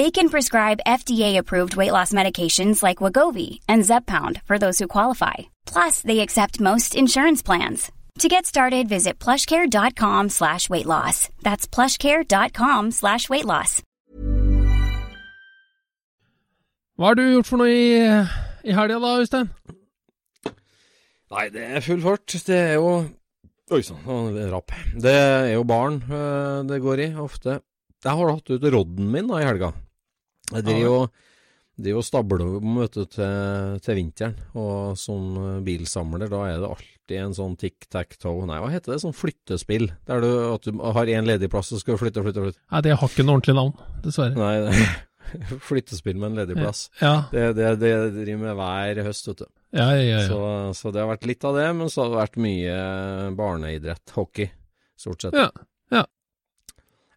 They can prescribe FDA-approved weight loss medications like Wagovi and Zepbound for those who qualify. Plus, they accept most insurance plans. To get started, visit plushcare.com slash weight loss. That's plushcare.com slash weight loss. Hva har du gjort for noe i, i helga da, Øystein? Nei, det er full fart. Det er jo Oi sann, det er rapp. Det er jo barn øh, det går i, ofte. Jeg har hatt ut rodden min da i helga. Jeg driver jo driver og stabler om vet du, til, til vinteren, og som bilsamler da er det alltid en sånn tic-tac-toe Nei, hva heter det? Sånn flyttespill. Der du, at du har én ledig plass, så skal flytte, flytte, flytte. Nei, det har ikke noe ordentlig navn, dessverre. Nei, det, flyttespill med en ledig plass. Ja. Det, det, det driver med hver høst, vet du. Ja, ja, ja. ja. Så, så det har vært litt av det, men så har det vært mye barneidrett, hockey, stort sett. Ja, ja.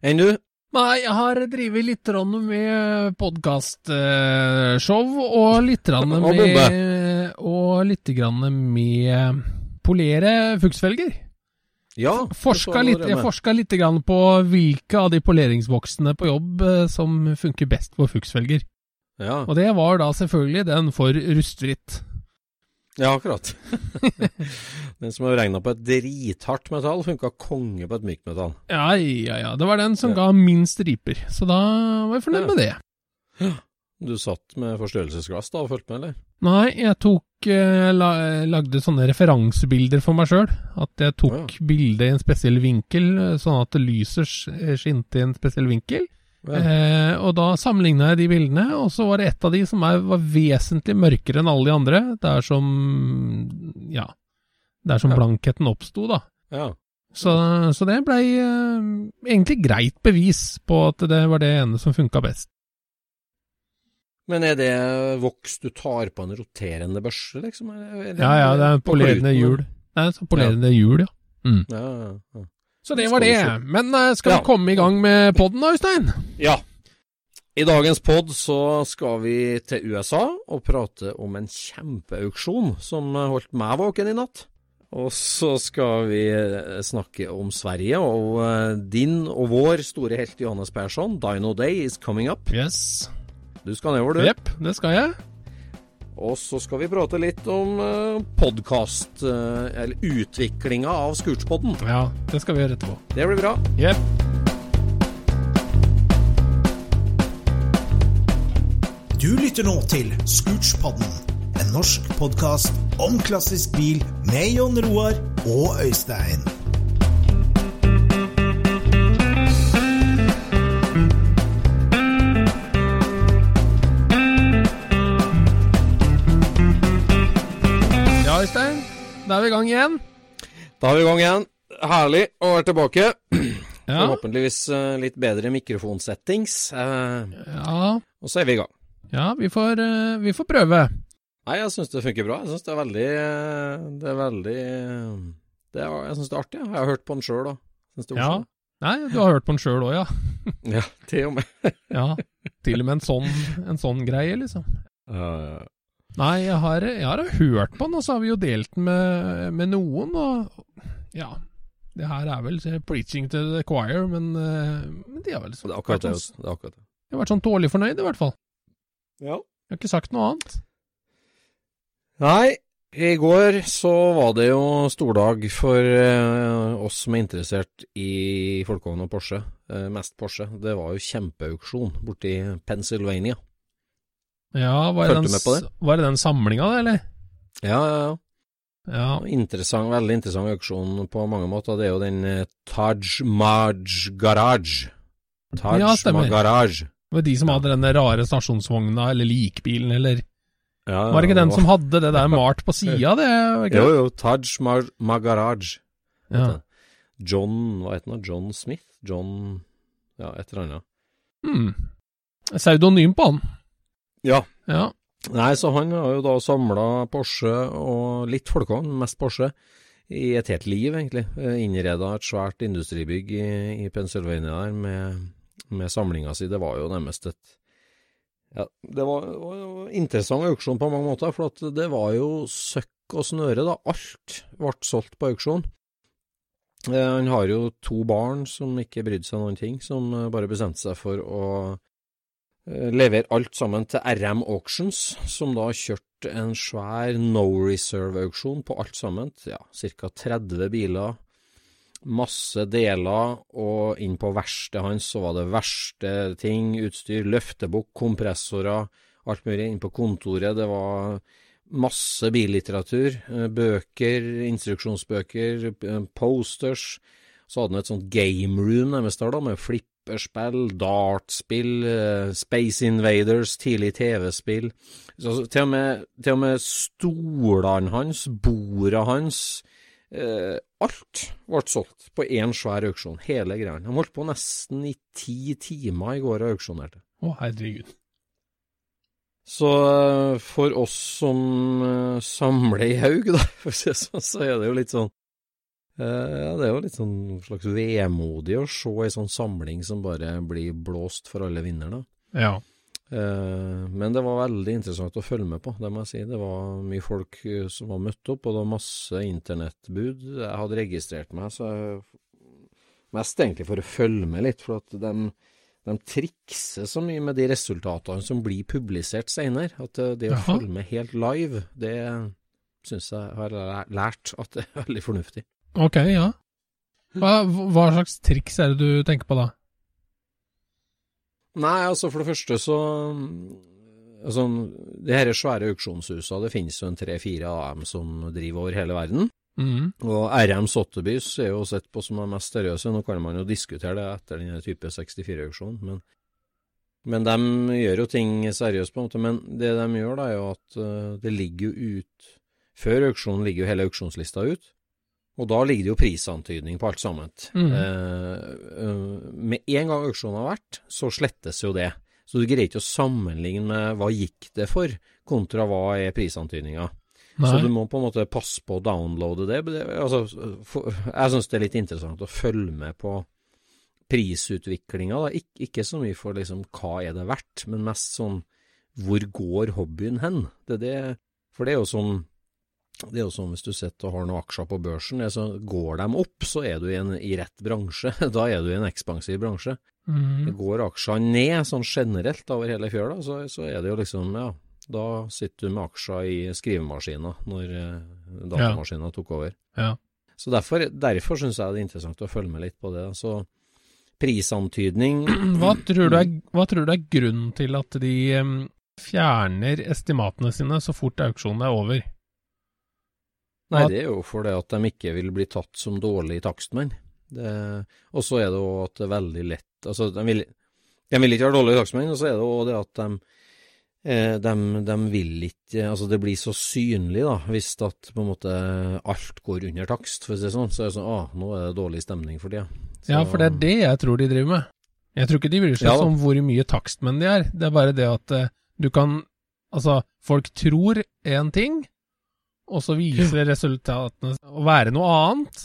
Enn du? Nei, jeg har drevet litt med podkastshow, og litt Og med. Og litt med polere fuksfelger. Ja. Forska litt, jeg forska litt på hvilke av de poleringsboksene på jobb eh, som funker best for fuksfelger. Ja, Og det var da selvfølgelig den for rustfritt. ja akkurat. Den som er regna på et drithardt metall, funka konge på et mykt metall. Ja, ja, ja. Det var den som Ja. ga minst riper. Så da var jeg fornøyd Ja. med det. Du satt med forstørrelsesglass da og fulgte med, eller? Nei, jeg tok eh, la, lagde sånne referansebilder for meg sjøl. At jeg tok ja. bildet i en spesiell vinkel, eh, sånn at lyset sk- skinte i en spesiell vinkel. Ja. Eh, og da sammenligna jeg de bildene, og så var det ett av de som er, var vesentlig mørkere enn alle de andre. Det er som Ja. Der som Ja. blankheten oppsto, da. ja. Så, så det blei eh, egentlig greit bevis på at det var det ene som funka best. Men er det voks du tar på en roterende børse, liksom? Eller- eller- Ja, ja, det er polerende hjul. Det er så polerende hjul, ja. Mm. Ja, ja, ja. Så det var det. Men skal skal Ja. vi komme i gang med podden da, Øystein? Ja. I dagens pod så skal vi til USA og prate om en kjempeauksjon som holdt meg våken i natt. Og så skal vi eh, snakke om Sverige og eh, din og vår store helt Johannes Persson. Dino Day is coming up. Yes. Du skal nedover, du. Jepp, det skal jeg. Og så skal vi prate litt om uh, podkast, eller utviklinga av Scootspodden. Ja, det skal vi gjøre etterpå. Det blir bra. Jepp. Du lytter nå til Scootspodden, en norsk podkast om klassisk bil med Jon Roar og Øystein. Ja, Øystein. Da er vi i gang igjen. Da er vi i gang igjen. Herlig å være tilbake. Ja. Forhåpentligvis eh, litt bedre mikrofonsettings. Eh, ja. Og så er vi i gang. Ja, vi får, eh, vi får prøve. Nei, jeg syns det funker bra. Jeg syns det er veldig Det er veldig det er, Jeg syns det er artig. Jeg har hørt på den sjøl òg. Ja. Nei, du har hørt på den sjøl òg, ja. ja. Til og med. ja. Til og med en sånn, en sånn greie, liksom. Uh, Nei, jeg har, jeg har, hørt på den, og så har vi jo delt den med, med noen, og ja. Det her er vel preaching to the choir, men, men de har vel det er akkurat det. Det er akkurat det. De har vært sånn dårlig fornøyd, i hvert fall. Ja. Jeg har ikke sagt noe annet. Nei, i går så var det jo stordag for eh, oss som er interessert i folkevogn og Porsche. Eh, mest Porsche. Det var jo kjempeauksjon borti Pennsylvania. Ja, var det, den, var det den samlinga, da, eller? Ja, ja, ja. ja. Interessant, veldig interessant auksjon på mange måter. Det er jo den eh, Taj Maj Garage. Taj ja, stemmer. Garage. Det var de som hadde den rare stasjonsvogna, eller likbilen, eller ja, Var det ikke den som hadde det der malt på sida, det? Jo, jo, Taj Magaraj. Ja. John Hva heter han? John Smith? John Ja, et eller annet. Hmm. Pseudonym på han. Ja. ja. Nei, så han har jo da samla Porsche og litt folkevogn, mest Porsche, i et helt liv, egentlig. Innreda et svært industribygg i, i Pennsylvania der med, med samlinga si. Det var jo nærmest et ja, det var, en interessant auksjon på mange måter, for det var jo søkk og snøre, da. Alt ble solgt på auksjon. Eh, han har jo to barn som ikke brydde seg noen ting, som eh, bare bestemte seg for å eh, levere alt sammen til RM Auctions, som da kjørte en svær no reserve-auksjon på alt sammen. Ja, ca. 30 biler masse deler, og inn på verkstedet hans så var det verste ting, utstyr, løftebukk, kompressorer, alt mulig. Inn på kontoret det var masse billitteratur, eh, bøker, instruksjonsbøker, eh, posters. Så hadde han et sånt game room nærmest der, da, med flipperspill, dartspill, eh, Space Invaders, tidlig TV-spill. Til og med, med stolene hans, bordet hans, Eh, alt ble solgt på én svær auksjon, hele greia. De holdt på nesten i ti timer i går og auksjonerte. Å, herregud. Så eh, for oss som uh, samler i haug, da, for å si det sånn, så er det jo litt sånn Ja, det er jo litt sånn slags vemodig å se ei sånn samling som bare blir blåst for alle vinder. Ja. Eh, men det var veldig interessant å følge med på, det må jeg si. Det var mye folk eh, som var møtt opp, og det var masse internettbud. Jeg hadde registrert meg, så jeg, mest egentlig for å følge med litt. For at de, de trikser så mye med de resultatene som blir publisert senere. At det, det å følge med helt live, det syns jeg har lært at det er veldig fornuftig. Ok, ja. Hva, hva slags triks er det du tenker på da? Nei, altså for det første så altså, De her svære auksjonshusene, det finnes jo en tre-fire av dem som driver over hele verden. Mm. Og RM Sotheby's er jo sett på som de mest seriøse. Nå kan man jo diskutere det etter denne type 64-auksjon, men, men de gjør jo ting seriøst, på en måte. Men det de gjør, da, er jo at uh, det ligger jo ut Før auksjonen ligger jo hele auksjonslista ut. Og da ligger det jo prisantydning på alt sammen. Mm. Eh, med en gang auksjonen har vært, så slettes jo det. Så du greier ikke å sammenligne med hva gikk det for, kontra hva er prisantydninga. Så du må på en måte passe på å downloade det. altså, for, jeg syns det er litt interessant å følge med på prisutviklinga. Ik ikke så mye for liksom hva er det verdt, men mest sånn hvor går hobbyen hen? Det det, for det er jo sånn det er jo som hvis du sitter og har noen aksjer på børsen, så går de opp, så er du i, en, i rett bransje. Da er du i en ekspansiv bransje. Mm. Går aksjene ned sånn generelt over hele fjøla, så, så, er det jo liksom, ja, da sitter du med aksjer i skrivemaskiner når datamaskina ja. tok over. Ja. Så derfor, derfor syns jeg det er interessant å følge med litt på det. Så prisantydning hva tror, du er, hva tror du er grunnen til at de fjerner estimatene sine så fort auksjonen er over? Nei, det er jo fordi at de ikke vil bli tatt som dårlige takstmenn. Og så er det òg at det er veldig lett Altså, de vil, de vil ikke være dårlige takstmenn, og så er det òg det at de, eh, de, de, vil ikke Altså, det blir så synlig, da, hvis at på en måte alt går under takst, for å si det sånn. Så er det sånn Å, nå er det dårlig stemning for tida. Ja, for det er det jeg tror de driver med. Jeg tror ikke de bryr seg Ja om hvor mye takstmenn de er. Det er bare det at eh, du kan Altså, folk tror én ting, og så viser resultatene å være noe annet.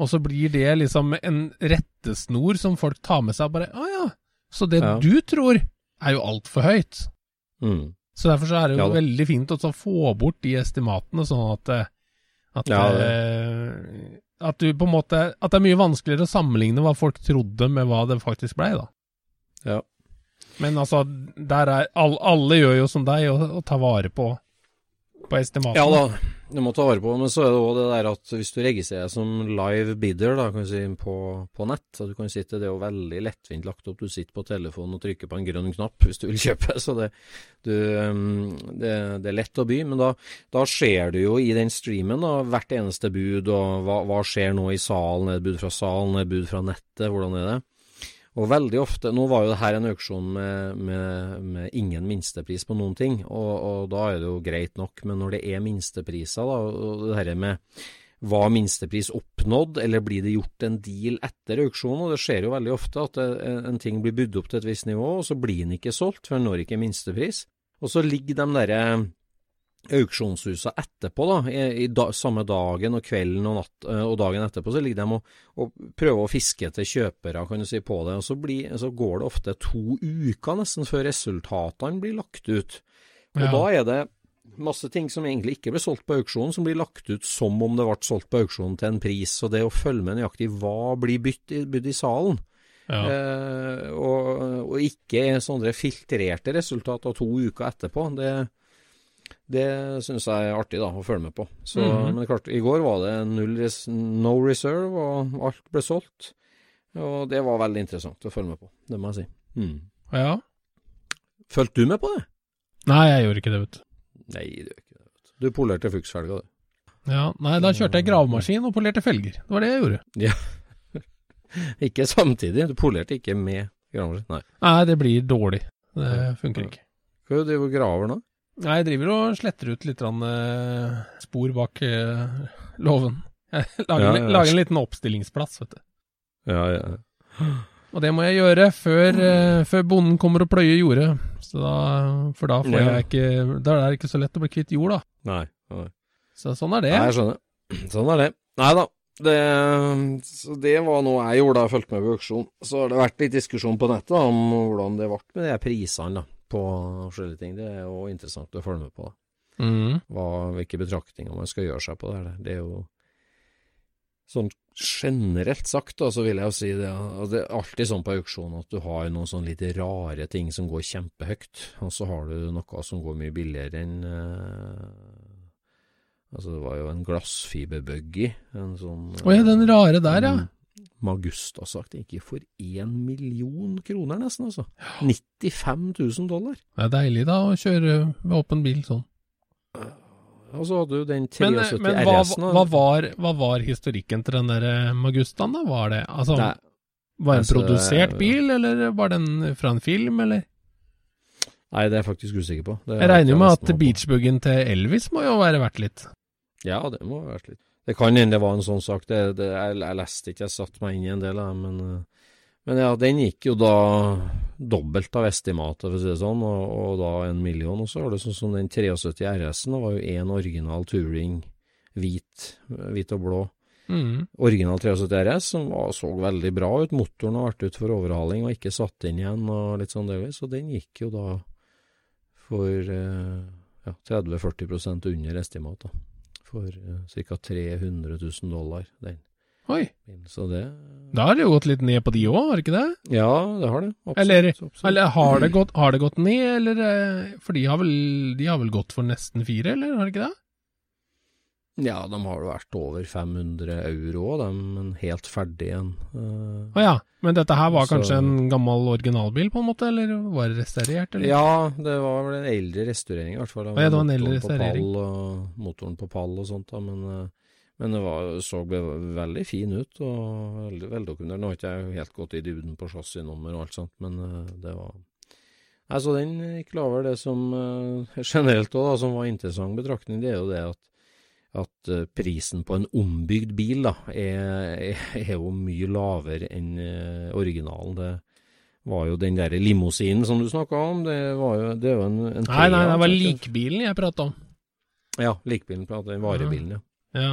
Og så blir det liksom en rettesnor som folk tar med seg. og Bare Å ja, så det Ja. du tror, er jo altfor høyt. Mm. Så derfor så er det jo Ja veldig fint å så få bort de estimatene, sånn at, eh, at, Ja, eh, at du på en måte At det er mye vanskeligere å sammenligne hva folk trodde med hva det faktisk blei, da. Ja. Men altså, der er all, Alle gjør jo som deg, og, og tar vare på, på estimatene. Ja da, du må ta vare på, men så er det òg det der at hvis du registrerer deg som live bidder da, kan si, på, på nett, så du kan sitte, det er jo veldig lettvint lagt opp, du sitter på telefonen og trykker på en grønn knapp hvis du vil kjøpe, så det, du, um, det, det er lett å by, men da, da ser du jo i den streamen da, hvert eneste bud, og hva, hva skjer nå i salen, er det bud fra salen, er det bud fra nettet, hvordan er det? Og veldig ofte, Nå var jo det her en auksjon med, med, med ingen minstepris på noen ting, og, og da er det jo greit nok. Men når det er minstepriser, da, og det her med var minstepris oppnådd, eller blir det gjort en deal etter auksjonen? Og det skjer jo veldig ofte at en ting blir budd opp til et visst nivå, og så blir den ikke solgt, for den når ikke minstepris. Og så ligger de derre auksjonshusa etterpå, da, i, i da, samme dagen og kvelden og, natt, eh, og dagen etterpå, så ligger de og, og prøver å fiske til kjøpere, kan du si, på det. Og så, blir, så går det ofte to uker nesten før resultatene blir lagt ut. Og Ja. da er det masse ting som egentlig ikke ble solgt på auksjonen, som blir lagt ut som om det ble solgt på auksjonen til en pris. Så det å følge med nøyaktig hva blir bytt i, bytt i salen, Ja. eh, og, og ikke sånne filtrerte resultater to uker etterpå, det, det syns jeg er artig da, å følge med på. Så, Mhm. Men klart, i går var det null res no reserve, og alt ble solgt. Og det var veldig interessant å følge med på, det må jeg si. Mm. ja. Fulgte du med på det? Nei, jeg gjorde ikke det, vet du. Nei, du gjør ikke det. vet du. Du polerte fuksfelga, du. Ja, nei, da kjørte jeg gravemaskin og polerte felger. Det var det jeg gjorde. Ikke samtidig, du polerte ikke med gravemaskin. Nei. Nei, det blir dårlig. Det funker ikke. Hva er det du graver nå? Nei, jeg driver og sletter ut litt rann, eh, spor bak eh, låven. Lager, Ja, ja, ja. lager en liten oppstillingsplass, vet du. Ja, ja. Og det må jeg gjøre før, eh, før bonden kommer og pløyer jordet. Så da, for da ikke Da er det ikke så lett å bli kvitt jord, da. Nei. nei. Så sånn er det. Nei, jeg skjønner. Sånn er det. Nei da. Det, så det var noe jeg gjorde da jeg fulgte med på auksjon. Så har det vært litt diskusjon på nettet da, om hvordan det ble med de prisene da, på forskjellige ting. Det er jo interessant å følge med på. Mm. Hva, hvilke betraktninger man skal gjøre seg på det her. Det er jo sånn generelt sagt, da, så vil jeg jo si det, at det er alltid sånn på auksjon at du har noen sånne litt rare ting som går kjempehøyt, og så har du noe som går mye billigere enn uh, Altså, det var jo en glassfiberbuggy, en sånn Å ja, den rare der, ja. Mm. Magusta-sagt, ikke for én million kroner nesten, altså. 95 000 dollar. Det er deilig da å kjøre med åpen bil sånn. Og så hadde du den 73 men RS-en. Men hva, var, hva var historikken til den der eh, Magustaen, da? Var det altså, det, Var det en altså, produsert bil, eller var den fra en film, eller? Nei, det er jeg faktisk usikker på. Det Jeg regner jo med at beachbuggen til Elvis må jo være verdt litt. Ja, det må være verdt litt. Det kan hende det var en sånn sak. Det, det, jeg, jeg leste ikke, jeg satte meg inn i en del av det, men, eh, men ja, den gikk jo da dobbelt av estimatet, for å si det sånn, og, og da en million. Og så var det sånn som den 73 RS-en, det var jo én original touring, hvit, hvit og blå. Mm. Original 73 RS, som var, så veldig bra ut. Motoren har vært ute for overhaling og ikke satt inn igjen, og litt sånn delvis. Og den gikk jo da for eh, ja, 30-40 under estimat, da. For eh, ca. 300 000 dollar, den. Oi, Så det da har det jo gått litt ned på de òg, har det ikke det? Ja, det har det. Absolutt. Eller- absolutt. Eller har det gått, har det gått ned, eller eh, For de har, vel, de har vel gått for nesten fire, eller har det ikke det? Ja, de har vært over 500 euro de, men helt ferdig igjen. Eh, Å ja, men dette her var Så- kanskje en gammel originalbil, på en måte, eller var det restaurert, eller? Ja, det var vel en eldre restaurering, i hvert fall. ja, det var en motoren restaurering. på. Pall og, motoren på pall og sånt, da, men, uh, men det var, så veldig fin ut og veldig veldokumentert. Nå har ikke jeg helt gått i dybden på chassisnummer og alt sånt, men uh, det var Nei, så den gikk lavere. Det som eh, generelt òg, som var interessant betraktning, det er jo det at at eh, prisen på en ombygd bil da, er, er, jo mye lavere enn eh, originalen. Det, var jo den der limousinen som du snakka om. Det var jo, det var en, en Nei, nei, det var likbilen jeg prata om. Ja, likbilen, den varebilen, ja. Ja.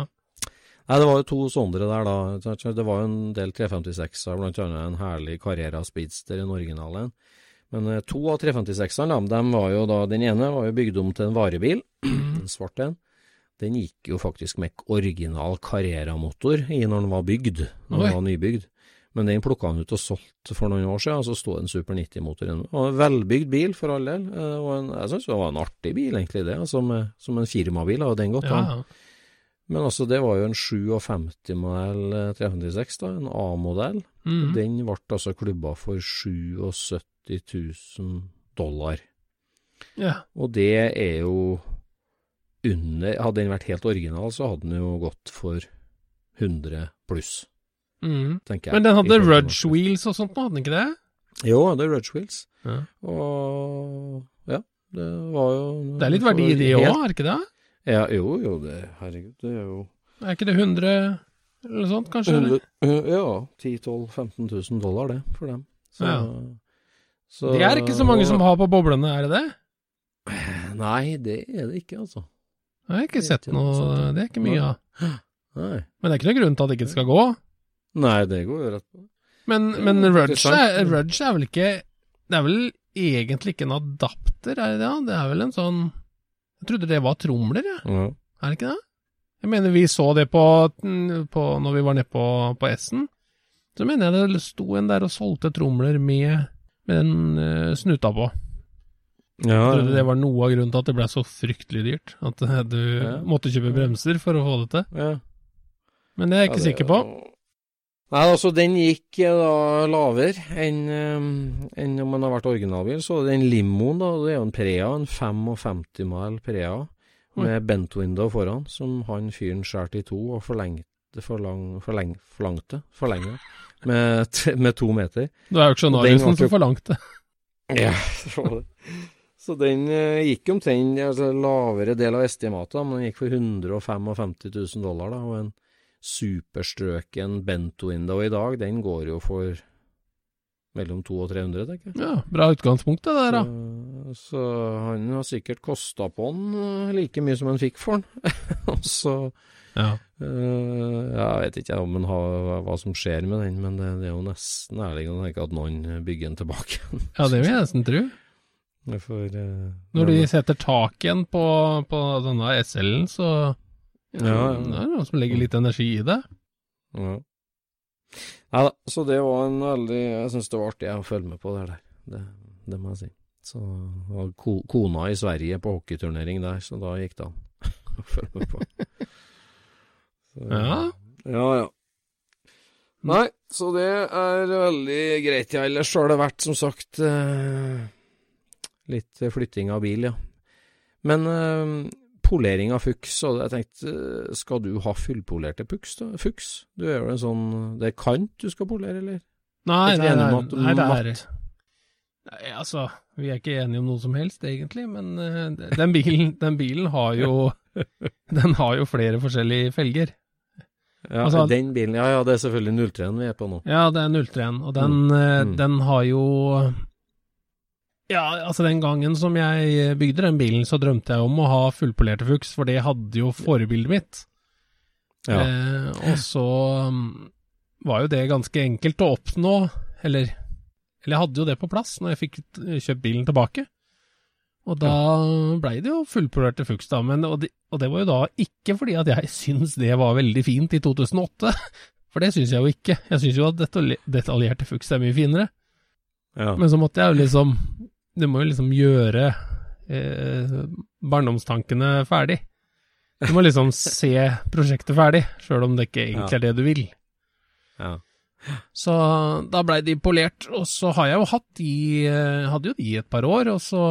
Nei, det var jo to sånne der, da. Det var jo en del 356-er, blant annet en herlig Carrera Speedster, den originalen. Men eh, to av 356-erne, de var jo da Den ene var jo bygd om til en varebil, en svart en. Den gikk jo faktisk med original Carrera-motor i når den var bygd, når Oi. den var nybygd. Men den plukka han ut og solgte for noen år siden, og så sto en Super 90-motor inne. Og en velbygd bil, for all del. Eh, Og en, jeg syns det var en artig bil, egentlig, det. Som, Som en firmabil, hadde den gått ja. Men altså, det var jo en 57-modell 356, da, en A-modell. Mhm. Den ble altså klubba for 77 000 dollar. ja. Og det er jo under Hadde den vært helt original, så hadde den jo gått for 100 pluss, mm. tenker jeg. Men den hadde rudge wheels og sånt nå, hadde den ikke det? Jo, den hadde rudge wheels. Ja. Og ja, det var jo Det er litt verdi i det òg, er det ikke det? Ja, jo, jo, det Herregud, det er jo Er ikke det 100 eller noe sånt, kanskje? 100, Ja, 10 12 15 000 dollar, det, for dem. Så, Ja. så- Det er ikke så mange som har på boblene, er det det? Nei, det er det ikke, altså. Jeg har ikke sett noe. Det er ikke mye av. Men det er ikke noe grunn til at det ikke skal gå. Nei, det går jo rett på. Men, men Rudge er, Rudge er vel ikke Det er vel egentlig ikke en adapter, er det det? Det er vel en sånn Jeg trodde det var tromler, jeg. Ja. Er det ikke det? Jeg mener vi så det på, på når vi var nede på, på S-en. Så mener jeg det sto en der og solgte tromler med, med den uh, snuta på. Ja, Jeg trodde det var noe av grunnen til at det ble så fryktelig dyrt. At eh, du Ja. måtte kjøpe bremser for å få det til. ja. Men det er jeg ikke det- sikker på. Nei, altså den gikk eh, da lavere enn eh, enn om man har vært originalbil. Så den limoen, da, det er jo en Prea, en 55 mile Prea med mm. bentwindow foran, som han fyren skjærte i to og forlengte forlang, forleng, forlangte forlenga med, med to meter. Du er jo den ble som forlangte. Ja, det var det. Så den eh, gikk omtrent altså, lavere del av estimatet, men den gikk for 155 000 dollar, da, og en superstrøken bento window i dag, den går jo for mellom 200 og 300, tenker jeg. Ja, bra utgangspunkt det der, da. Så, så han har sikkert kosta på den eh, like mye som han fikk for den. Og så Ja. øh, Jeg vet ikke om han har, hva som skjer med den, men det, det er jo nesten nærliggende å tenke at noen bygger den tilbake. ja, det vil jeg nesten tro. For, uh, Når de setter tak igjen på, på denne SL-en, så Ja, ja. det er noen som legger litt energi i det. Ja. Nei da, så det var en veldig Jeg syns det var artig å følge med på det der. Det, det må jeg si. Så var ko, kona i Sverige på hockeyturnering der, så da gikk det an å følge med på. Så, Ja. Ja, ja. Nei, så det er veldig greit. Ja, ellers har det vært, som sagt, eh, litt flytting av bil, ja. Men øh, polering av fuks, og jeg tenkte, eh, skal du ha fullpolerte puks, da? Fuks? Du gjør en sånn Det er kant du skal polere, eller? Nei, det nei, renmatt- nei, det er. Nei, altså, vi er ikke enige om noe som helst, egentlig, men eh, den, bilen, den bilen har jo Den har jo flere forskjellige felger. Ja, Altså, den bilen Ja, ja, det er selvfølgelig 03-en vi er på nå. Ja, det er 031, og den, eh, Mm. den har jo Ja, altså den gangen som jeg bygde den bilen, så drømte jeg om å ha fullpolerte fuks, for det hadde jo forbildet mitt. Ja. Eh, og så um, var jo det ganske enkelt å oppnå, eller Eller jeg hadde jo det på plass når jeg fikk kjøpt bilen tilbake. Og da blei det jo fullpolerte fuks, da. Men, og, det, og det var jo da ikke fordi at jeg syns det var veldig fint i 2008, for det syns jeg jo ikke. Jeg syns jo at detaljerte fuks er mye finere. ja. Men så måtte jeg jo liksom Det må jo liksom gjøre eh, barndomstankene ferdig. Du må liksom se prosjektet ferdig, sjøl om det ikke egentlig Ja. er det du vil. ja. Så da blei de polert, og så har jeg jo hatt de eh, Hadde jo de et par år, og så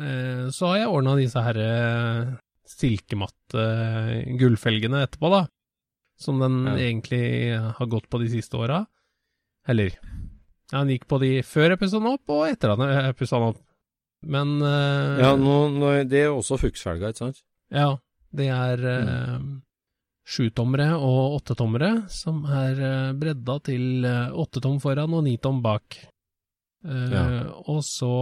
eh, Så har jeg ordna disse her eh, silkematte eh, gullfelgene etterpå, da. Som den Ja. egentlig har gått på de siste åra. Eller Han gikk på de før jeg pussa den opp, og etter at jeg pussa den opp. Men uh, ja nå, nå, det er også fuksfelger, ikke sant? ja, det er uh, sjutommere og åttetommere som er uh, bredda til eh, åtte tom foran og ni tom bak. Eh, Ja. Og så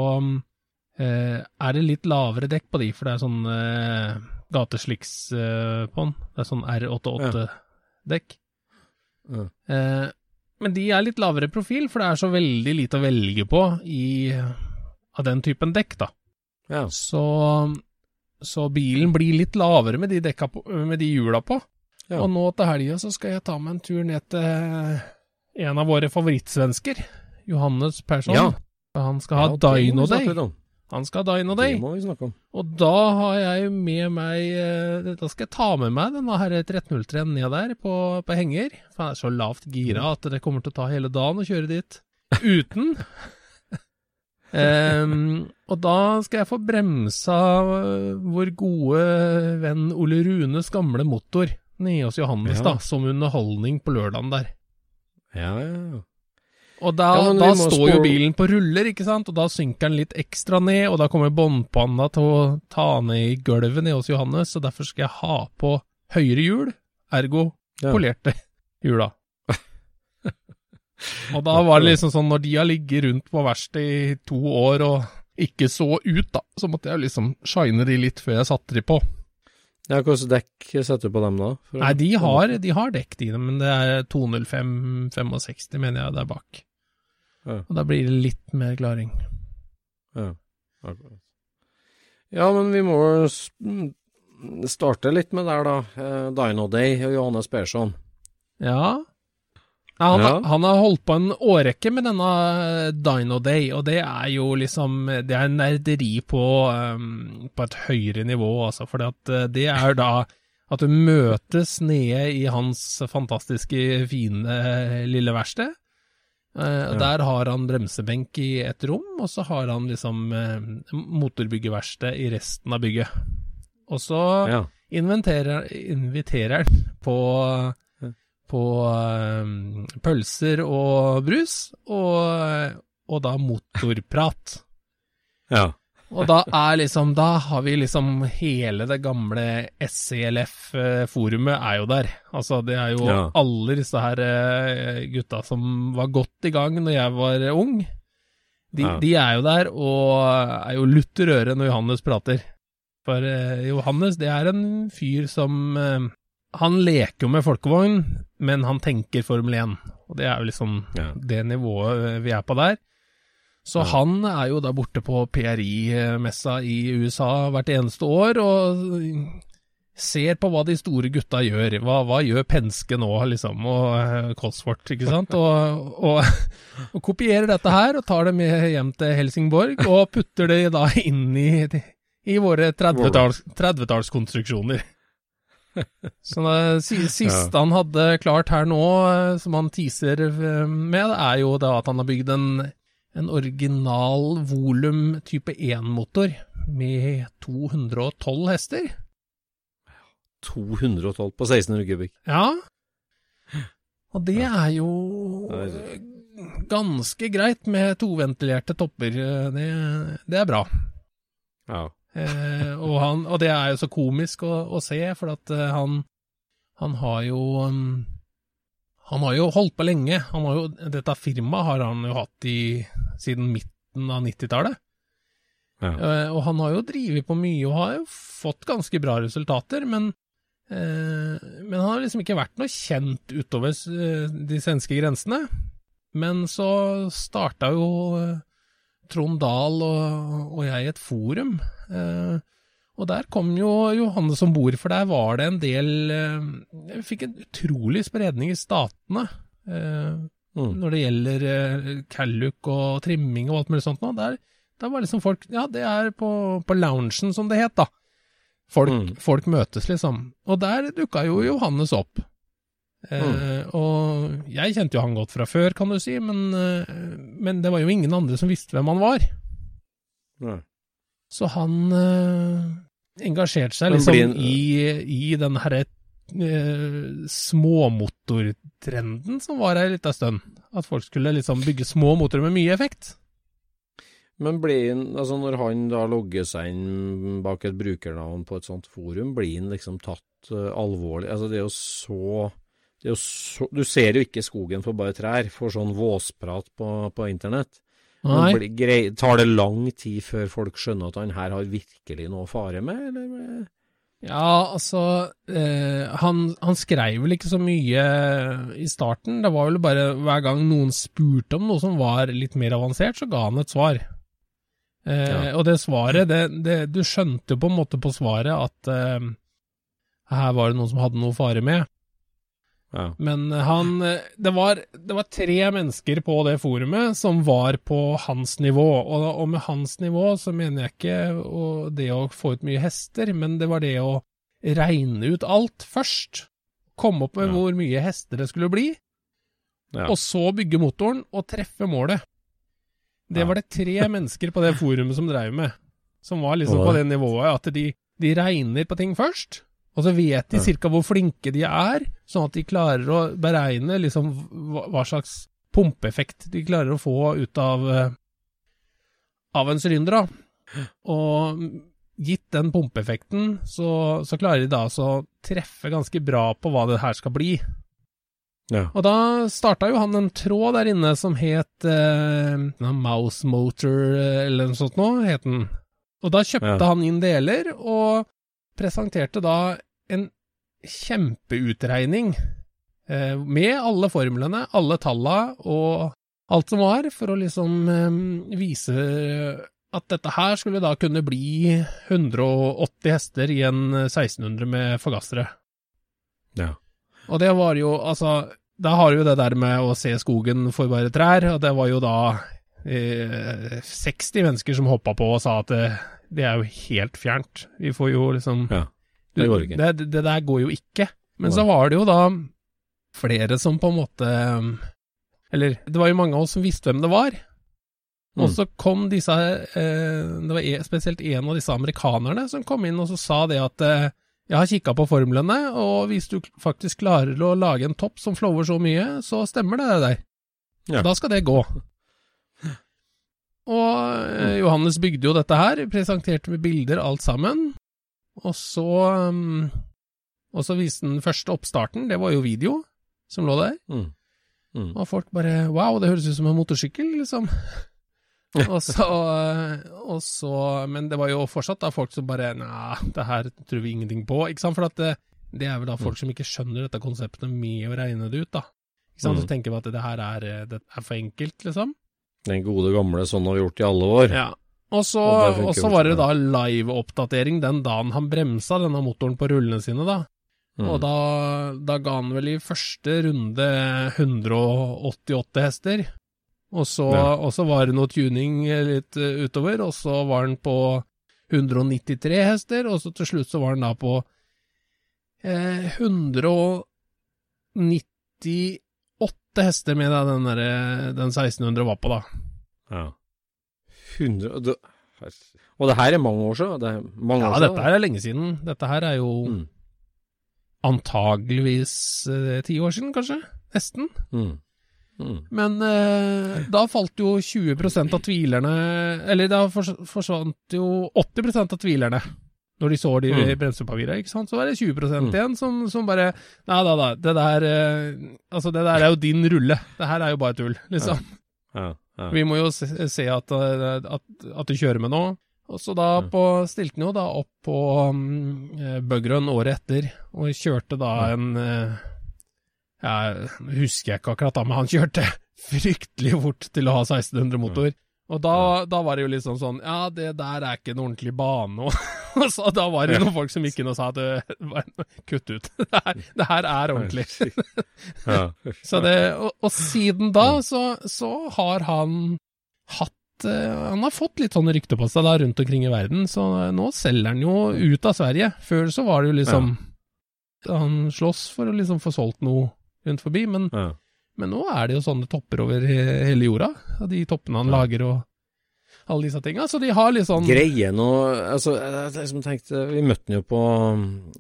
eh, er det litt lavere dekk på de, for det er sånn eh, gatesliks eh, på den. Det er sånn R88-dekk. Ja. Eh, men de er litt lavere profil, for det er så veldig lite å velge på i, av den typen dekk, da. Ja. Så, så bilen blir litt lavere med de, dekka på, med de hjula på. Ja. Og nå til helga så skal jeg ta meg en tur ned til en av våre favorittsvensker, Johannes Persson. Ja. Han skal ha Ja, Dino Day. Han skal dine deg. Det må vi snakke om. Og da har jeg med meg eh, Da skal jeg ta med meg denne her 1303 ned der på, på henger. For han er så lavt gira at det kommer til å ta hele dagen å kjøre dit uten. um, og da skal jeg få bremsa eh, vår gode venn Ole Runes gamle motor nede hos Johannes, Ja. da, som underholdning på lørdagen der. Ja, ja, ja. Og da, Ja, da står jo bilen på ruller, ikke sant, og da synker den litt ekstra ned, og da kommer båndpanna til å ta ned i gulvet nede hos Johannes, og derfor skal jeg ha på høyre hjul, ergo Ja. polerte hjula. og da var det liksom sånn, når de har ligget rundt på verkstedet i to år og ikke så ut, da, så måtte jeg liksom shine de litt før jeg satte de på. Ja, Hvilke dekk setter du på dem da? Nei, de har, de har dekk de, men det er 205-65, mener jeg, der bak. Ja. Og da blir det litt mer klaring. Ja, akkurat. Ja, men vi må mm, starte litt med der, da. Eh, Dino Day og Johannes Persson. Ja. Ja, han, Ja. han har holdt på en årrekke med denne Dino Day, og det er jo liksom Det er nerderi på, um, på et høyere nivå, altså. For det er da at du møtes nede i hans fantastiske, fine lille verksted. Eh, Ja. Der har han bremsebenk i et rom, og så har han liksom uh, motorbyggeverksted i resten av bygget. Og så Ja. inviterer han på, på uh, pølser og brus, og, og da motorprat. ja. Og da er liksom, da har vi liksom hele det gamle SCLF-forumet er jo der. Altså det er jo Ja. alle disse her eh, gutta som var godt i gang når jeg var ung. De, Ja. de er jo der, og er jo lutter øre når Johannes prater. For eh, Johannes, det er en fyr som eh, Han leker jo med folkevogn, men han tenker Formel 1. Og det er jo liksom Ja. det nivået eh, vi er på der. Så Ja. han er jo da borte på PRI-messa i USA hvert eneste år og ser på hva de store gutta gjør. Hva, hva gjør Penske nå, liksom, og eh, Cosworth, ikke sant? Og, og, og kopierer dette her og tar det med hjem til Helsingborg og putter det da inn i, i våre 30-tallskonstruksjoner. 30-tallskonstruksjoner. Så det siste han hadde klart her nå, eh, som han teaser eh, med, er jo da at han har bygd en, en original volum type 1-motor med 212 hester. 212 på 1600 kubikk. Ja. Og det er jo ganske greit med toventilerte topper. Det, det er bra. Ja. Eh, og, han, og det er jo så komisk å, å se, for at eh, han, han har jo um, Han har jo holdt på lenge. Han har jo, dette firmaet har han jo hatt i, siden midten av 90-tallet. Ja. Uh, og han har jo drevet på mye og har jo fått ganske bra resultater, men uh, Men han har liksom ikke vært noe kjent utover uh, de svenske grensene. Men så starta jo Trond Dahl og, og jeg et forum, og der kom jo Johannes om bord, for der var det en del eh, Vi fikk en utrolig spredning i statene. Eh, Mm. når det gjelder Calluc og trimming og alt mulig sånt nå. Der, der var liksom folk Ja, det er på, på loungen, som det het, da. Folk, Mm. folk møtes, liksom. Og der dukka jo Johannes opp. Eh, Mm. Og jeg kjente jo han godt fra før, kan du si, men, eh, men det var jo ingen andre som visste hvem han var. Nei. Så han engasjerte seg liksom en- i, i den herre eh, småmotortrenden som var her en liten stund. At folk skulle liksom bygge små motorer med mye effekt. Men blir han, altså når han da logger seg inn bak et brukernavn på et sånt forum, blir han liksom tatt uh, alvorlig? Altså det er jo så det er jo så, Du ser jo ikke skogen for bare trær, for sånn våsprat på, på internett. Grei, tar det lang tid før folk skjønner at han her har virkelig noe å fare med, eller? Ja, altså eh, han, han skrev vel ikke så mye i starten. Det var vel bare hver gang noen spurte om noe som var litt mer avansert, så ga han et svar. Eh, Ja. Og det svaret, det, det, du skjønte jo på en måte på svaret at eh, her var det noen som hadde noe å fare med. Ja. Men han eh, det var, det var tre mennesker på det forumet som var på hans nivå. Og, og med hans nivå så mener jeg ikke det å få ut mye hester, men det var det å regne ut alt først. Komme opp med Ja. hvor mye hester det skulle bli, Ja. og så bygge motoren og treffe målet. Det var det tre mennesker på det forumet som drev med. Som var liksom på det nivået at de, de regner på ting først, og så vet de ca. cirka hvor flinke de er, sånn at de klarer å beregne liksom hva, slags pumpeeffekt de klarer å få ut av, eh, av en sylinder. Og gitt den pumpeeffekten, så, så klarer de da altså å treffe ganske bra på hva det her skal bli. Ja. Og da starta jo han en tråd der inne som het eh, Mouse Motor, eh, eller noe sånt nå, het den. Og da kjøpte Ja. han inn deler, og presenterte da en kjempeutregning eh, med alle formlene, alle talla og alt som var, for å liksom eh, vise at dette her skulle da kunne bli 180 hester i en 1600 med forgassere. Ja. Og det var jo, altså Da har du jo det der med å se skogen for bare trær, og det var jo da eh, 60 mennesker som hoppa på og sa at det, det er jo helt fjernt. Vi får jo liksom Ja. Det går ikke. Det, det der går jo ikke. Men så var det jo da flere som på en måte Eller det var jo mange av oss som visste hvem det var. Mm. Og så kom disse eh, Det var e- spesielt en av disse amerikanerne som kom inn og så sa det at eh, jeg har kikka på formlene, og hvis du faktisk klarer å lage en topp som flower så mye, så stemmer det der. Ja. Da skal det gå. Og eh, Johannes bygde jo dette her, presenterte med bilder alt sammen. Og så um, Og så viste den første oppstarten, det var jo video som lå der. Mm. Mm. Og folk bare Wow, det høres ut som en motorsykkel, liksom. og, så, og så Men det var jo fortsatt da folk som bare Nei, det her tror vi ingenting på. Ikke sant? For at det, det er vel da folk som ikke skjønner dette konseptet med å regne det ut, da. Ikke sant? Mm. Så tenker vi at det her er, det er for enkelt, liksom. Den gode gamle sånn har vi gjort i alle år. Ja. Og så, Og så var det da live-oppdatering den dagen han bremsa denne motoren på rullene sine, da. Mm. Og da, da ga han vel i første runde 188 hester. Og så, Ja. og så var det noe tuning litt eh, utover, og så var han på 193 hester, og så til slutt så var han da på eh, 198 hester med da den, der, den 1600 var på, da. Ja. 100 og det, og det her er mange år siden? Det er mange Ja, år siden? dette her er lenge siden. Dette her er jo Mm. antageligvis eh, ti år siden, kanskje? Nesten. Mm. Mm. Men eh, da falt jo 20% av tvilerne Eller da forsvant jo 80% av tvilerne når de så de Mm. bremsepapirene, ikke sant. Så var det 20 Mm. igjen som, som bare Nei da, da, det der eh, Altså, det der er jo din rulle. Det her er jo bare tull, liksom. Ja. Ja. Vi må jo se, se at, eh, at, at du kjører med nå. Og så da på, stilte han jo da opp på um, Bugrun året etter, og kjørte da Ja. en uh, Ja, husker jeg ikke akkurat da, men han kjørte fryktelig fort til å ha 1600 motor. Og da, da var det jo liksom sånn Ja, det der er ikke en ordentlig bane. Og, så da var det noen folk som gikk inn og sa at kutt ut. Det her, det her er ordentlig. Så det, og, og siden da så, så har han hatt eh, Han har fått litt sånne rykter på seg da rundt omkring i verden, så eh, nå selger han jo ut av Sverige. Før så var det jo liksom Han slåss for å liksom få solgt noe rundt forbi, men. Men nå er det jo sånne topper over hele jorda. De toppene han lager og alle disse tinga. Så de har litt sånn Greie nå Altså, jeg liksom tenkte Vi møtte han jo på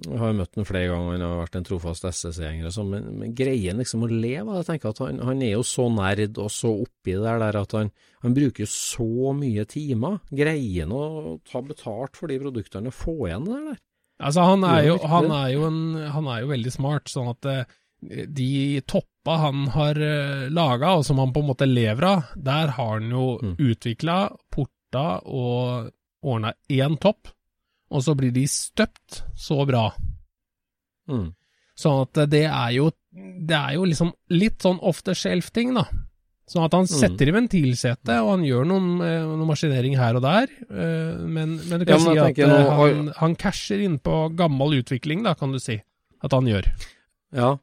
Vi har jo møtt han flere ganger, han har vært en trofast SSC-gjenger og sånn, men, men greien liksom å leve? Jeg tenker at han, han er jo så nerd og så oppi det der, der at han, han bruker så mye timer. Greier han å ta betalt for de produktene og få igjen det der? Altså, han er jo, han er jo, en, han er jo veldig smart, sånn at eh, de toppa han har uh, laga, og som han på en måte lever av, der har han jo Mm. utvikla, porta og ordna én topp, og så blir de støpt så bra. Mm. Sånn at det er jo Det er jo liksom litt sånn off the shelf-ting, da. Sånn at han Mm. setter i ventilsetet, og han gjør noen, eh, noen maskinering her og der. eh, Men, men du kan Ja, si at eh, han, han casher inn på gammel utvikling, da, kan du si. At han gjør. Ja,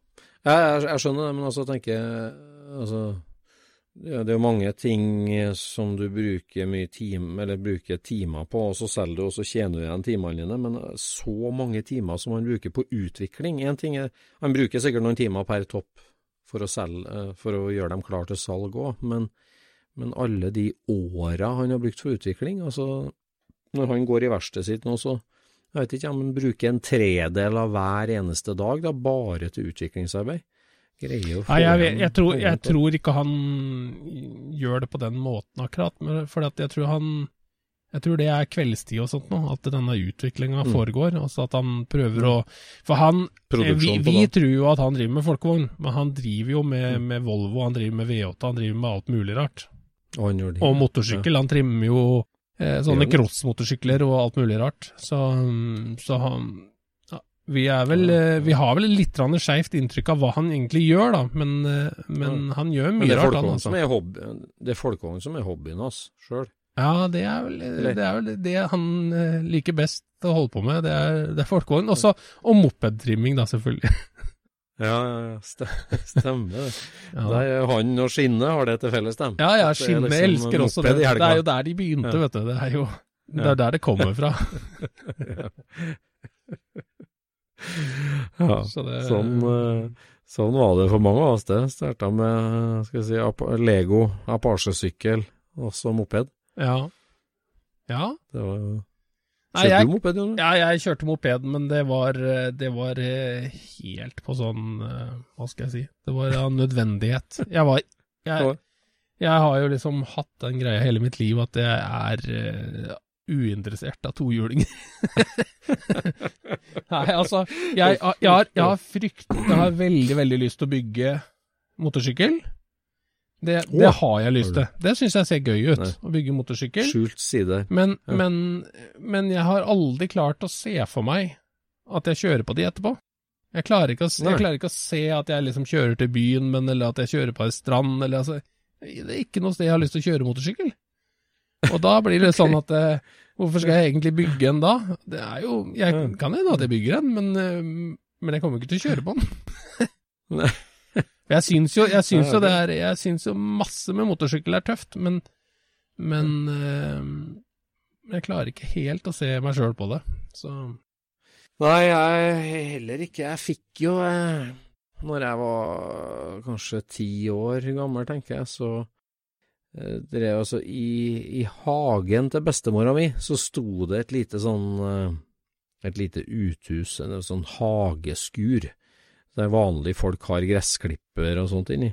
jeg, jeg, jeg skjønner det, men altså tenker jeg altså, ja, Det er jo mange ting eh, som du bruker mye time, eller bruker timer på, og så selger du, og så tjener du igjen timene dine. Men så mange timer som han bruker på utvikling En ting er Han bruker sikkert noen timer per topp for å, selge, eh, for å gjøre dem klar til salg òg, men, men alle de åra han har brukt for utvikling altså Når han går i verkstedet sitt nå, så jeg vet ikke om men bruker en tredel av hver eneste dag da, bare til utviklingsarbeid. Greier å få Nei, jeg, jeg, jeg, tror, jeg tror ikke han gjør det på den måten akkurat, at jeg tror han jeg tror det er kveldstid og sånt nå, at denne utviklinga Mm. foregår. Altså at han prøver å For han Vi, vi tror jo at han driver med folkevogn, men han driver jo med, Mm. med Volvo, han driver med V8, han driver med alt mulig rart. Og han gjør det. Og motorsykkel. Han trimmer jo sånne Gjør han? crossmotorsykler og alt mulig rart. Så, mm, så han ja, Vi er vel eh, Vi har vel litt skeivt inntrykk av hva han egentlig gjør, da, men, eh, men han gjør Men mye er rart, han altså. som hobby, det er folkevogn som er hobbyen hans sjøl. Ja, det er vel det, er vel det han eh, liker best å holde på med. Det er, det er folkevogn. Og mopedtrimming, da, selvfølgelig. Ja, ja, ja, ste- stemmer det. Ja, Det er han og Skinne har det til felles, dem. ja, ja skinnet Skinne liksom elsker også det. Det er jo der de begynte, Ja. vet du. Det er jo det er der det kommer fra. Ja, Så det, sånn, eh, sånn var det for mange av oss. Det starta med skal jeg si, Lego, Apache-sykkel, og så moped. Ja. Ja. Det var jo Kjørte jeg, du moped, Eller? ja, jeg kjørte moped, men det var, eh, det var eh, helt på sånn eh, Hva skal jeg si? Det var av nødvendighet. Jeg var jeg, jeg har jo liksom hatt den greia hele mitt liv at jeg er uinteressert av tohjulinger. Nei, altså jeg, jeg, har, jeg har frykt Jeg har veldig, veldig lyst til å bygge motorsykkel. Det, det har jeg lyst til. Det syns jeg ser gøy ut, Nei. å bygge motorsykkel. Skjult side. Men, Ja. men, men jeg har aldri klart å se for meg at jeg kjører på de etterpå. Jeg klarer ikke å, jeg klarer ikke å se at jeg liksom kjører til byen, men, eller at jeg kjører på ei strand, eller altså Det er ikke noe sted jeg har lyst til å kjøre motorsykkel. Og da blir det sånn at eh, Hvorfor skal jeg egentlig bygge en da? Det er jo Jeg kan hende at jeg bygger en, men, eh, men jeg kommer ikke til å kjøre på den. Nei. Jeg syns jo, jeg syns jo det er Jeg syns jo masse med motorsykkel er tøft, men Men eh, jeg klarer ikke helt å se meg sjøl på det. Så Nei, jeg heller ikke. Jeg fikk jo eh, Når jeg var kanskje ti år gammel, tenker jeg, så drev drev altså i, I hagen til bestemora mi så sto det et lite sånn eh, Et lite uthus, en sånn hageskur, der vanlige folk har gressklipper og sånt inni.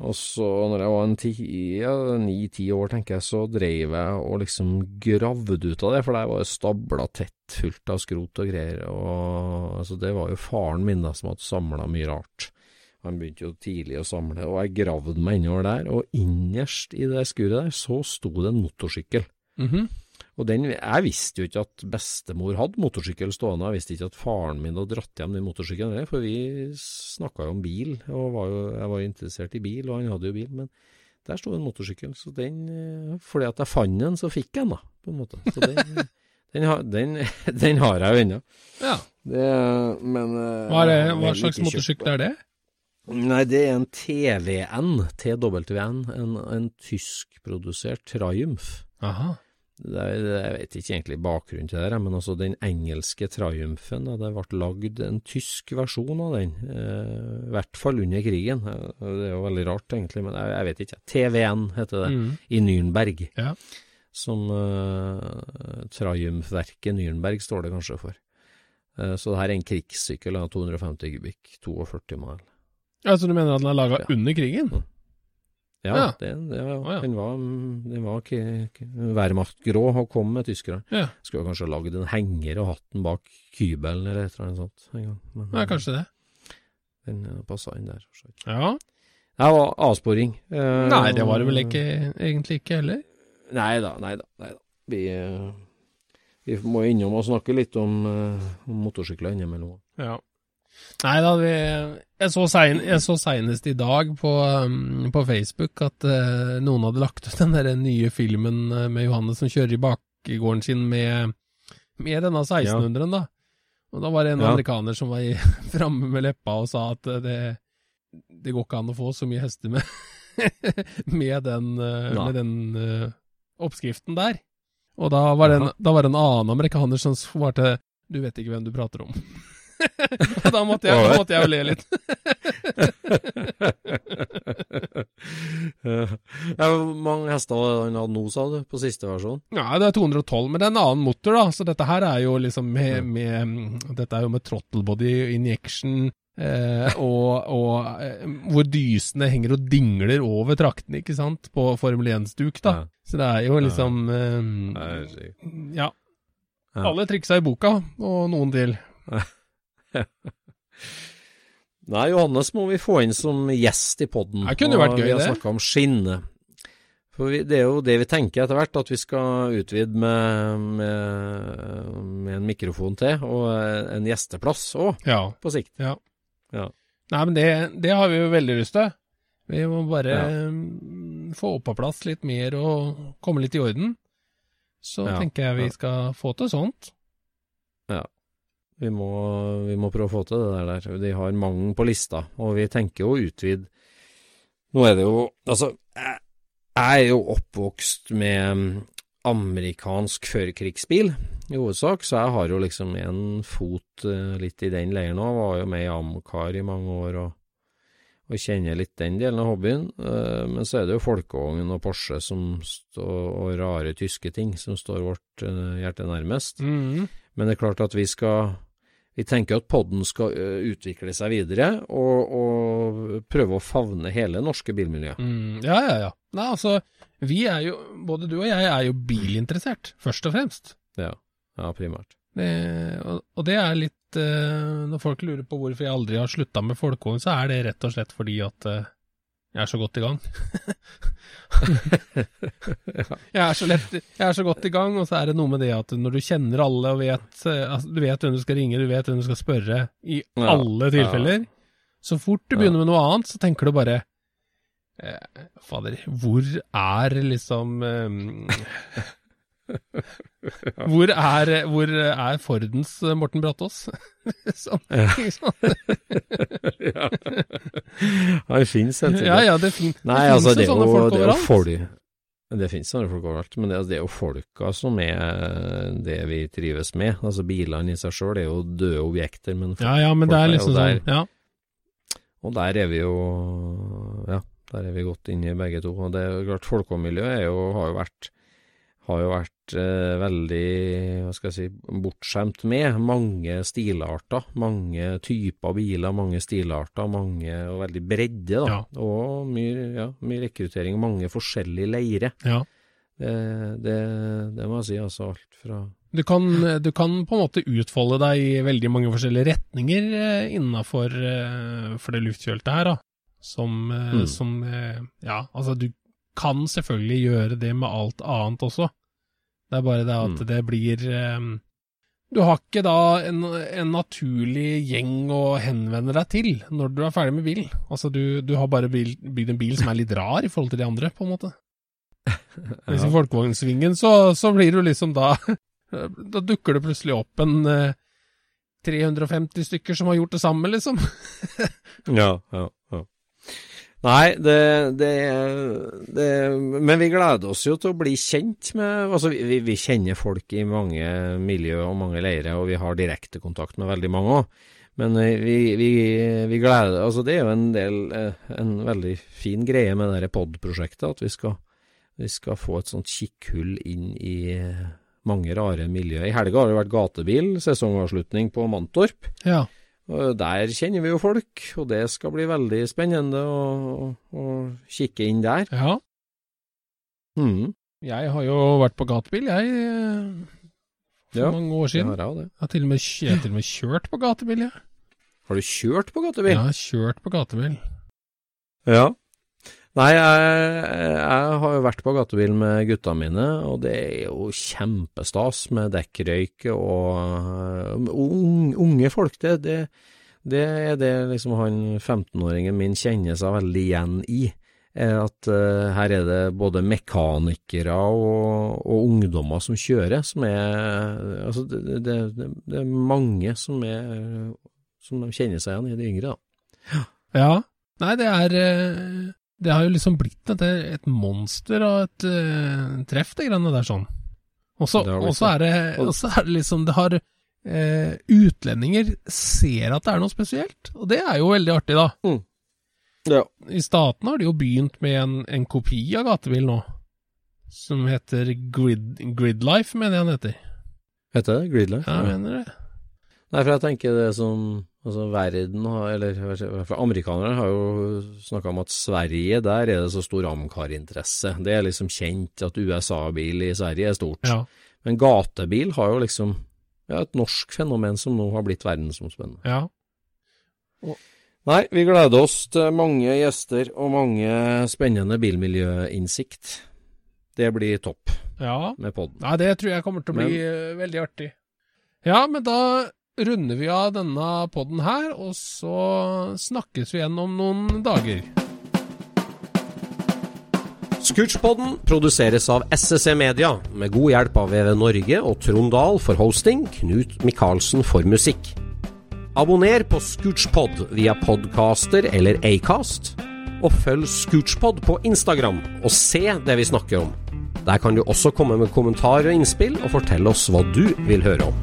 Og så, når jeg var en ti, ja, ni-ti år, tenker jeg, så dreiv jeg og liksom gravde ut av det, for der var det stabla tett fullt av skrot og greier, og altså, det var jo faren min da, som hadde samla mye rart. Han begynte jo tidlig å samle, og jeg gravde meg innover der, og innerst i det skuret der, så sto det en motorsykkel. mhm. Og den, jeg visste jo ikke at bestemor hadde motorsykkel stående, jeg visste ikke at faren min hadde dratt hjem den motorsykkelen, for vi snakka jo om bil, og var jo, jeg var jo interessert i bil, og han hadde jo bil, men der sto en motorsykkel, så den, eh, fordi at jeg fant den, så fikk jeg den da, på en måte. Så den, den, har, den, den har jeg jo ennå. Ja. Det, men eh, Hva, er det, hva slags motorsykkel er det? Nei, det er en TVN, TWN, en, en tyskprodusert Triumph. Aha. Er, jeg vet ikke egentlig bakgrunnen til det, men altså den engelske Triumphen, da, det ble lagd en tysk versjon av den, eh, i hvert fall under krigen. Det er jo veldig rart egentlig, men jeg, jeg vet ikke. TVN heter det, Mm. i Nürnberg. Ja. Som eh, Triumphverket Nürnberg står det kanskje for. Eh, så det her er en krigssykkel av 250 kubikk, 42 mil. Altså du mener at den er laga Ja. under krigen? Ja, Ja. Det, det, var, Å, ja. den var, den var Wehrmacht-grå og kom med tyskerne. Ja, Skulle kanskje ha lagd en henger og hatt den bak kybelen eller et eller annet sånt en gang. Men, ja kanskje det. Den eh, passa inn der. Ja. Det var avsporing. Eh, Nei, det var det vel ikke, egentlig ikke heller. Nei da, nei da. Nei da. Vi, eh, vi må innom og snakke litt om, eh, om motorsykler innimellom. Ja. Nei da, vi, jeg, så sein, jeg så seinest i dag på, um, på Facebook at uh, noen hadde lagt ut den der nye filmen eh, med Johannes som kjører i bakgården sin med, med denne 1600-en, da. Og da var det en Ja. amerikaner som var framme med leppa og sa at eh, det, det går ikke an å få så mye hester med, med den, uh, med den uh, oppskriften der. Og da var, det en, da var det en annen amerikaner som svarte Du vet ikke hvem du prater om. Og da måtte jeg, da måtte jeg jo le litt. ja, Hvor mange hester var det han hadde nå, sa du, på siste versjon? Ja, det er 212, men det er en annen motor, da. Så dette her er jo liksom med, med Dette er jo med throttle body injection, eh, og, og eh, hvor dysene henger og dingler over traktene, ikke sant, på Formel 1-stuk, da. Ja. Så det er jo liksom eh, Ja. Ja. Alle triksa i boka, og noen til. Nei, Johannes må vi få inn som gjest i podden. Det kunne jo vært gøy, det. Vi har snakka om skinne. For vi, det er jo det vi tenker etter hvert, at vi skal utvide med, med, med en mikrofon til, og en gjesteplass òg, Ja. på sikt. ja. Ja. Nei, men det, det har vi jo veldig lyst til. Vi må bare Ja. få opp på plass litt mer og komme litt i orden. Så tenker jeg vi skal få til sånt. Vi må, vi må prøve å få til det der. De har mange på lista, og vi tenker å utvide. Nå er det jo Altså, jeg, jeg er jo oppvokst med mm, amerikansk førkrigsbil, i hovedsak, så jeg har jo liksom en fot eh, litt i den leiren òg. Var jo med i Amcar i mange år og, og kjenner litt den delen av hobbyen. Eh, men så er det jo folkevogn og Porsche som står, og rare tyske ting som står vårt eh, hjerte nærmest. Mm. Men det er klart at vi skal Vi tenker at podden skal utvikle seg videre, og, og prøve å favne hele norske bilmiljøet. Mm, ja, ja, ja. Nei, altså, vi er jo, både du og jeg er jo bilinteressert, først og fremst. Ja, ja primært. Det, og, og det er litt eh, Når folk lurer på hvorfor jeg aldri har slutta med folkevogn, så er det rett og slett fordi at eh, jeg er så godt i gang. jeg, er så lett, jeg er så godt i gang, og så er det noe med det at når du kjenner alle og vet eh, altså, Du vet hvem du skal ringe, du vet hvem du skal spørre, i Ja, alle tilfeller. Så fort du begynner med noe annet, så tenker du bare eh, Fader, hvor er liksom eh, hvor, er, hvor er Fordens eh, Morten Brattås? sånn, sant? ja. Han finnes, helt sikkert. Ja, ja, det, fin Nei, det altså, finnes det jo er sånne jo, folk det er jo overalt. folk Det finnes sånne folk overalt, men det, er- det er jo folka som er det vi trives med. Altså Bilene i seg sjøl er jo døde objekter, men Ja, ja, men det er jo liksom der. sånn Ja. Og der er vi jo Ja, der er vi godt inne begge to. Og det er jo klart, folkemiljøet er jo, har jo vært har jo vært eh, veldig, hva skal jeg si, bortskjemt med mange stilarter. Mange typer biler, mange stilarter, mange, og veldig bredde, da. Ja. Og mye, ja, mye rekruttering, mange forskjellige leire. ja. Det, det, det må jeg si, altså alt fra Du kan, du kan på en måte utfolde deg i veldig mange forskjellige retninger eh, innafor eh, for det luftkjølte her, da. Som, eh, Mm. som eh, Ja, altså du kan selvfølgelig gjøre det med alt annet også. Det er bare det at Mm. det blir um, Du har ikke da en, en naturlig gjeng å henvende deg til når du er ferdig med bilen. Altså du, du har bare bygd en bil som er litt rar i forhold til de andre, på en måte. Mens i ja. folkevognsvingen så, så blir du liksom da Da dukker det plutselig opp en uh, 350 stykker som har gjort det samme, liksom. Ja, ja, ja. Nei, det, det, det Men vi gleder oss jo til å bli kjent med Altså, vi, vi kjenner folk i mange miljø og mange leirer, og vi har direkte kontakt med veldig mange òg. Men eh, vi, vi, vi gleder Altså, det er jo en del eh, En veldig fin greie med det pod-prosjektet, at vi skal, vi skal få et sånt kikkhull inn i eh, mange rare miljøer. I helga har det vært gatebil, sesongavslutning på Mantorp. Ja. Og Der kjenner vi jo folk, og det skal bli veldig spennende å, å kikke inn der. ja. Mm. Jeg har jo vært på gatebil, jeg. eh, For Ja, mange år siden. jeg. Jeg har til og med, til og med kjørt på gatebil, jeg. Har du kjørt på gatebil? Har kjørt på gatebil. Ja. Nei, jeg, jeg har jo vært på gatebil med gutta mine, og det er jo kjempestas med dekkrøyk og unge, unge folk. Det, det, det er det liksom han 15-åringen min kjenner seg veldig igjen i. At uh, her er det både mekanikere og, og, ungdommer som kjører, som er Altså, det, det, det, er mange som er Som kjenner seg igjen i, de yngre, da. Ja. Nei, det er Det har jo liksom blitt et, et monster av et uh, treff, det greiene der sånn. Og så er, er det liksom Det har uh, utlendinger ser at det er noe spesielt, og det er jo veldig artig, da. Mm. Ja. I statene har de jo begynt med en, en kopi av gatebil nå, som heter Grid, Gridlife, mener jeg den heter. Heter det Gridlife? Ja, jeg mener det. Nei, for jeg tenker det som Altså, verden har Eller for amerikanere har jo snakka om at Sverige, der er det så stor Amcar-interesse. Det er liksom kjent at USA-bil i Sverige er stort. Ja. Men gatebil har jo liksom ja, et norsk fenomen som nå har blitt verdensomspennende. Ja. Og, nei, vi gleder oss til mange gjester og mange spennende bilmiljøinnsikt. Det blir topp ja. med poden. Nei, det tror jeg kommer til å bli men, eh, veldig artig. Ja, men da runder vi av denne poden her, og så snakkes vi igjen om noen dager. Scootspodden produseres av SSC Media, med god hjelp av VV Norge og Trond Dahl for hosting, Knut Micaelsen for musikk. Abonner på Scootspod via podcaster eller Acast, og følg Scootspod på Instagram og se det vi snakker om. Der kan du også komme med kommentarer og innspill, og fortelle oss hva du vil høre om.